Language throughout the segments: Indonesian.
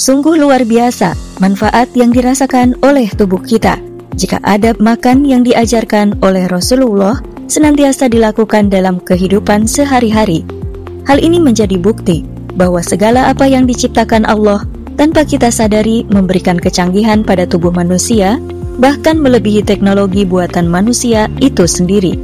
Sungguh luar biasa manfaat yang dirasakan oleh tubuh kita jika adab makan yang diajarkan oleh Rasulullah senantiasa dilakukan dalam kehidupan sehari-hari. Hal ini menjadi bukti bahwa segala apa yang diciptakan Allah tanpa kita sadari memberikan kecanggihan pada tubuh manusia, bahkan melebihi teknologi buatan manusia itu sendiri.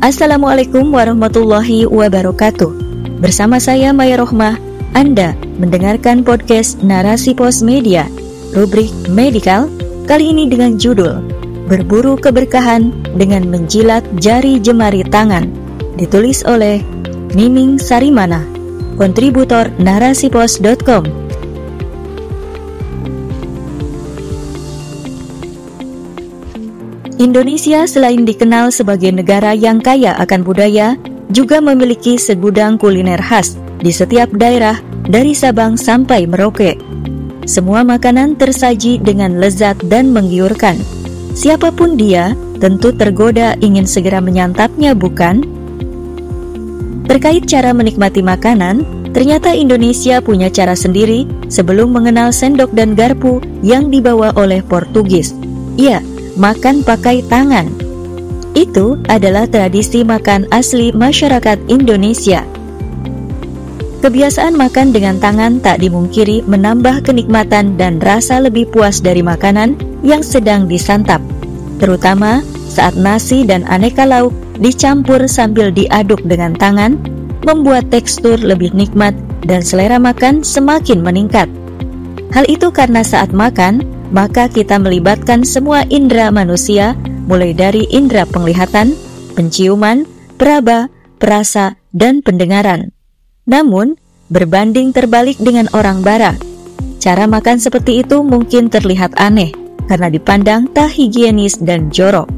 Assalamualaikum warahmatullahi wabarakatuh. Bersama saya Maya Rohmah, Anda mendengarkan podcast Narasi Pos Media, rubrik Medical, kali ini dengan judul Berburu Keberkahan dengan Menjilat Jari Jemari Tangan, ditulis oleh Miming Sarimana, kontributor narasipos.com. Indonesia selain dikenal sebagai negara yang kaya akan budaya, juga memiliki segudang kuliner khas di setiap daerah dari Sabang sampai Merauke. Semua makanan tersaji dengan lezat dan menggiurkan. Siapa pun dia, tentu tergoda ingin segera menyantapnya, bukan? Terkait cara menikmati makanan, ternyata Indonesia punya cara sendiri sebelum mengenal sendok dan garpu yang dibawa oleh Portugis. Iya, makan pakai tangan. Itu adalah tradisi makan asli masyarakat Indonesia. Kebiasaan makan dengan tangan tak dimungkiri menambah kenikmatan dan rasa lebih puas dari makanan yang sedang disantap, terutama saat nasi dan aneka lauk dicampur sambil diaduk dengan tangan, membuat tekstur lebih nikmat dan selera makan semakin meningkat. Hal itu karena saat makan, maka kita melibatkan semua indera manusia, mulai dari indera penglihatan, penciuman, peraba, perasa, dan pendengaran. Namun, berbanding terbalik dengan orang barat, cara makan seperti itu mungkin terlihat aneh karena dipandang tak higienis dan jorok.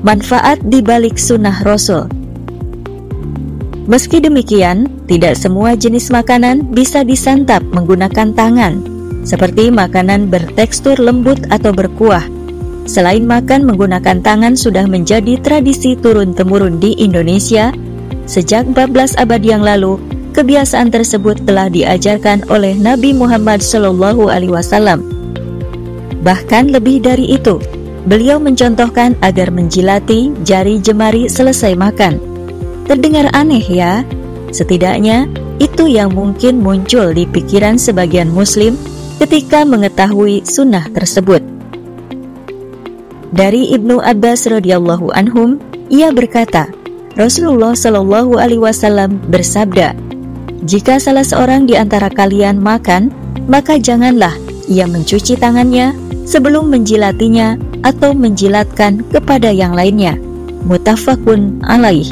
Manfaat di balik sunnah Rasul Meski demikian, tidak semua jenis makanan bisa disantap menggunakan tangan, seperti makanan bertekstur lembut atau berkuah. Selain makan menggunakan tangan sudah menjadi tradisi turun-temurun di Indonesia, Sejak 14 abad yang lalu, kebiasaan tersebut telah diajarkan oleh Nabi Muhammad Shallallahu Alaihi Wasallam. Bahkan lebih dari itu, beliau mencontohkan agar menjilati jari jemari selesai makan. Terdengar aneh ya? Setidaknya itu yang mungkin muncul di pikiran sebagian muslim ketika mengetahui sunnah tersebut. Dari Ibnu Abbas radhiyallahu anhum, ia berkata, Rasulullah Shallallahu Alaihi Wasallam bersabda, "Jika salah seorang di antara kalian makan, maka janganlah ia mencuci tangannya sebelum menjilatinya atau menjilatkan kepada yang lainnya." Mutafakun alaih.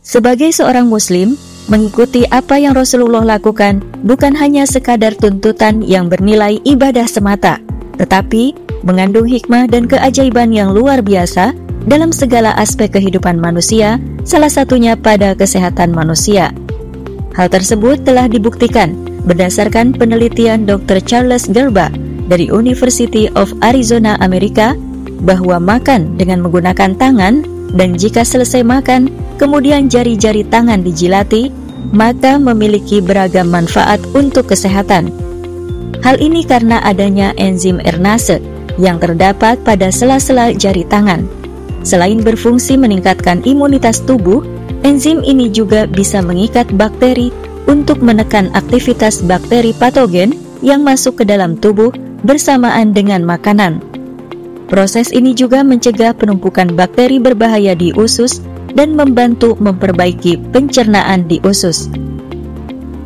Sebagai seorang Muslim, mengikuti apa yang Rasulullah lakukan bukan hanya sekadar tuntutan yang bernilai ibadah semata, tetapi mengandung hikmah dan keajaiban yang luar biasa dalam segala aspek kehidupan manusia, salah satunya pada kesehatan manusia. Hal tersebut telah dibuktikan berdasarkan penelitian Dr. Charles Gerba dari University of Arizona, Amerika, bahwa makan dengan menggunakan tangan dan jika selesai makan, kemudian jari-jari tangan dijilati, maka memiliki beragam manfaat untuk kesehatan. Hal ini karena adanya enzim ernase yang terdapat pada sela-sela jari tangan Selain berfungsi meningkatkan imunitas tubuh, enzim ini juga bisa mengikat bakteri untuk menekan aktivitas bakteri patogen yang masuk ke dalam tubuh bersamaan dengan makanan. Proses ini juga mencegah penumpukan bakteri berbahaya di usus dan membantu memperbaiki pencernaan di usus.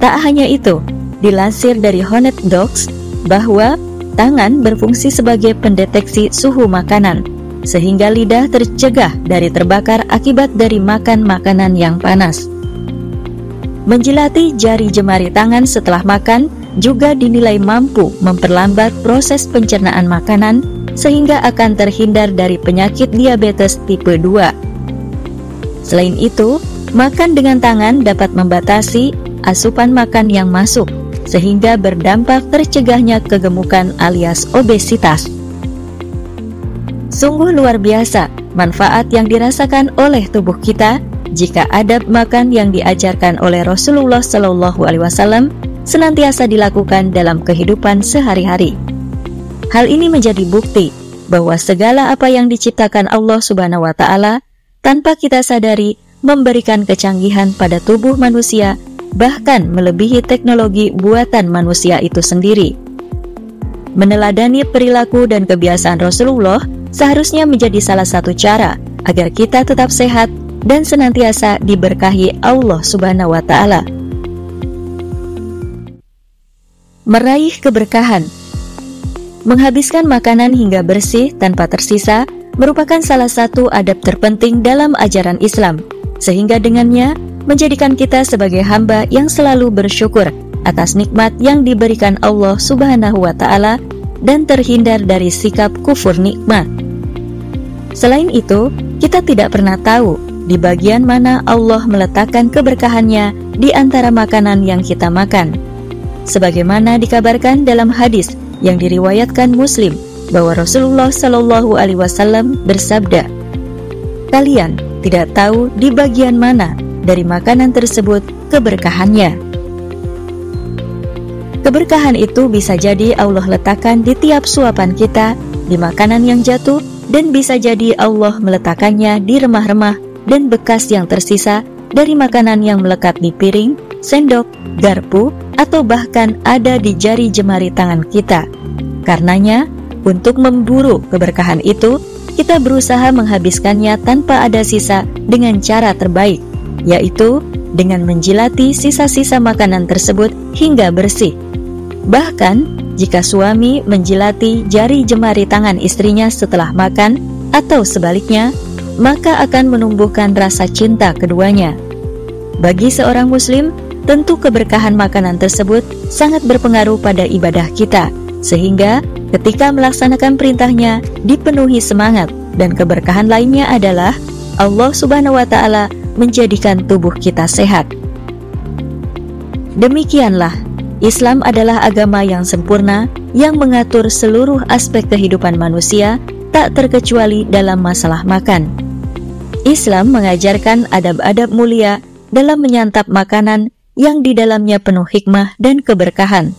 Tak hanya itu, dilansir dari Honest Dogs bahwa tangan berfungsi sebagai pendeteksi suhu makanan sehingga lidah tercegah dari terbakar akibat dari makan makanan yang panas. Menjilati jari jemari tangan setelah makan juga dinilai mampu memperlambat proses pencernaan makanan sehingga akan terhindar dari penyakit diabetes tipe 2. Selain itu, makan dengan tangan dapat membatasi asupan makan yang masuk sehingga berdampak tercegahnya kegemukan alias obesitas. Sungguh luar biasa manfaat yang dirasakan oleh tubuh kita jika adab makan yang diajarkan oleh Rasulullah Shallallahu Alaihi Wasallam senantiasa dilakukan dalam kehidupan sehari-hari. Hal ini menjadi bukti bahwa segala apa yang diciptakan Allah Subhanahu wa taala tanpa kita sadari memberikan kecanggihan pada tubuh manusia bahkan melebihi teknologi buatan manusia itu sendiri. Meneladani perilaku dan kebiasaan Rasulullah seharusnya menjadi salah satu cara agar kita tetap sehat dan senantiasa diberkahi Allah Subhanahu wa taala. Meraih keberkahan Menghabiskan makanan hingga bersih tanpa tersisa merupakan salah satu adab terpenting dalam ajaran Islam, sehingga dengannya menjadikan kita sebagai hamba yang selalu bersyukur atas nikmat yang diberikan Allah Subhanahu wa taala dan terhindar dari sikap kufur nikmat. Selain itu, kita tidak pernah tahu di bagian mana Allah meletakkan keberkahannya di antara makanan yang kita makan. Sebagaimana dikabarkan dalam hadis yang diriwayatkan Muslim bahwa Rasulullah Shallallahu Alaihi Wasallam bersabda, "Kalian tidak tahu di bagian mana dari makanan tersebut keberkahannya." Keberkahan itu bisa jadi Allah letakkan di tiap suapan kita, di makanan yang jatuh, dan bisa jadi Allah meletakkannya di remah-remah dan bekas yang tersisa dari makanan yang melekat di piring, sendok, garpu, atau bahkan ada di jari jemari tangan kita. Karenanya, untuk memburu keberkahan itu, kita berusaha menghabiskannya tanpa ada sisa dengan cara terbaik, yaitu dengan menjilati sisa-sisa makanan tersebut hingga bersih. Bahkan, jika suami menjilati jari jemari tangan istrinya setelah makan, atau sebaliknya, maka akan menumbuhkan rasa cinta keduanya. Bagi seorang Muslim, tentu keberkahan makanan tersebut sangat berpengaruh pada ibadah kita, sehingga ketika melaksanakan perintahnya dipenuhi semangat dan keberkahan lainnya adalah Allah Subhanahu wa Ta'ala menjadikan tubuh kita sehat. Demikianlah, Islam adalah agama yang sempurna yang mengatur seluruh aspek kehidupan manusia, tak terkecuali dalam masalah makan. Islam mengajarkan adab-adab mulia dalam menyantap makanan yang di dalamnya penuh hikmah dan keberkahan.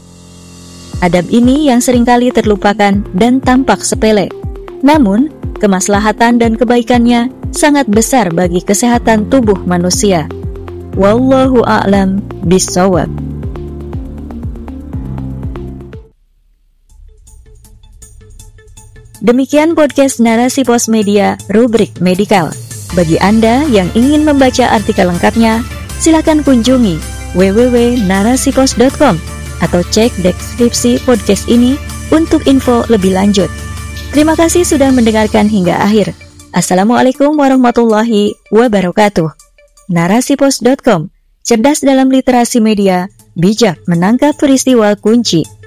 Adab ini yang sering kali terlupakan dan tampak sepele, namun kemaslahatan dan kebaikannya sangat besar bagi kesehatan tubuh manusia. Wallahu a'lam bishawab. Demikian podcast Narasi Pos Media rubrik Medikal. Bagi Anda yang ingin membaca artikel lengkapnya, silakan kunjungi www.narasipos.com atau cek deskripsi podcast ini untuk info lebih lanjut. Terima kasih sudah mendengarkan hingga akhir. Assalamualaikum warahmatullahi wabarakatuh. Narasipos.com, cerdas dalam literasi media, bijak menangkap peristiwa kunci.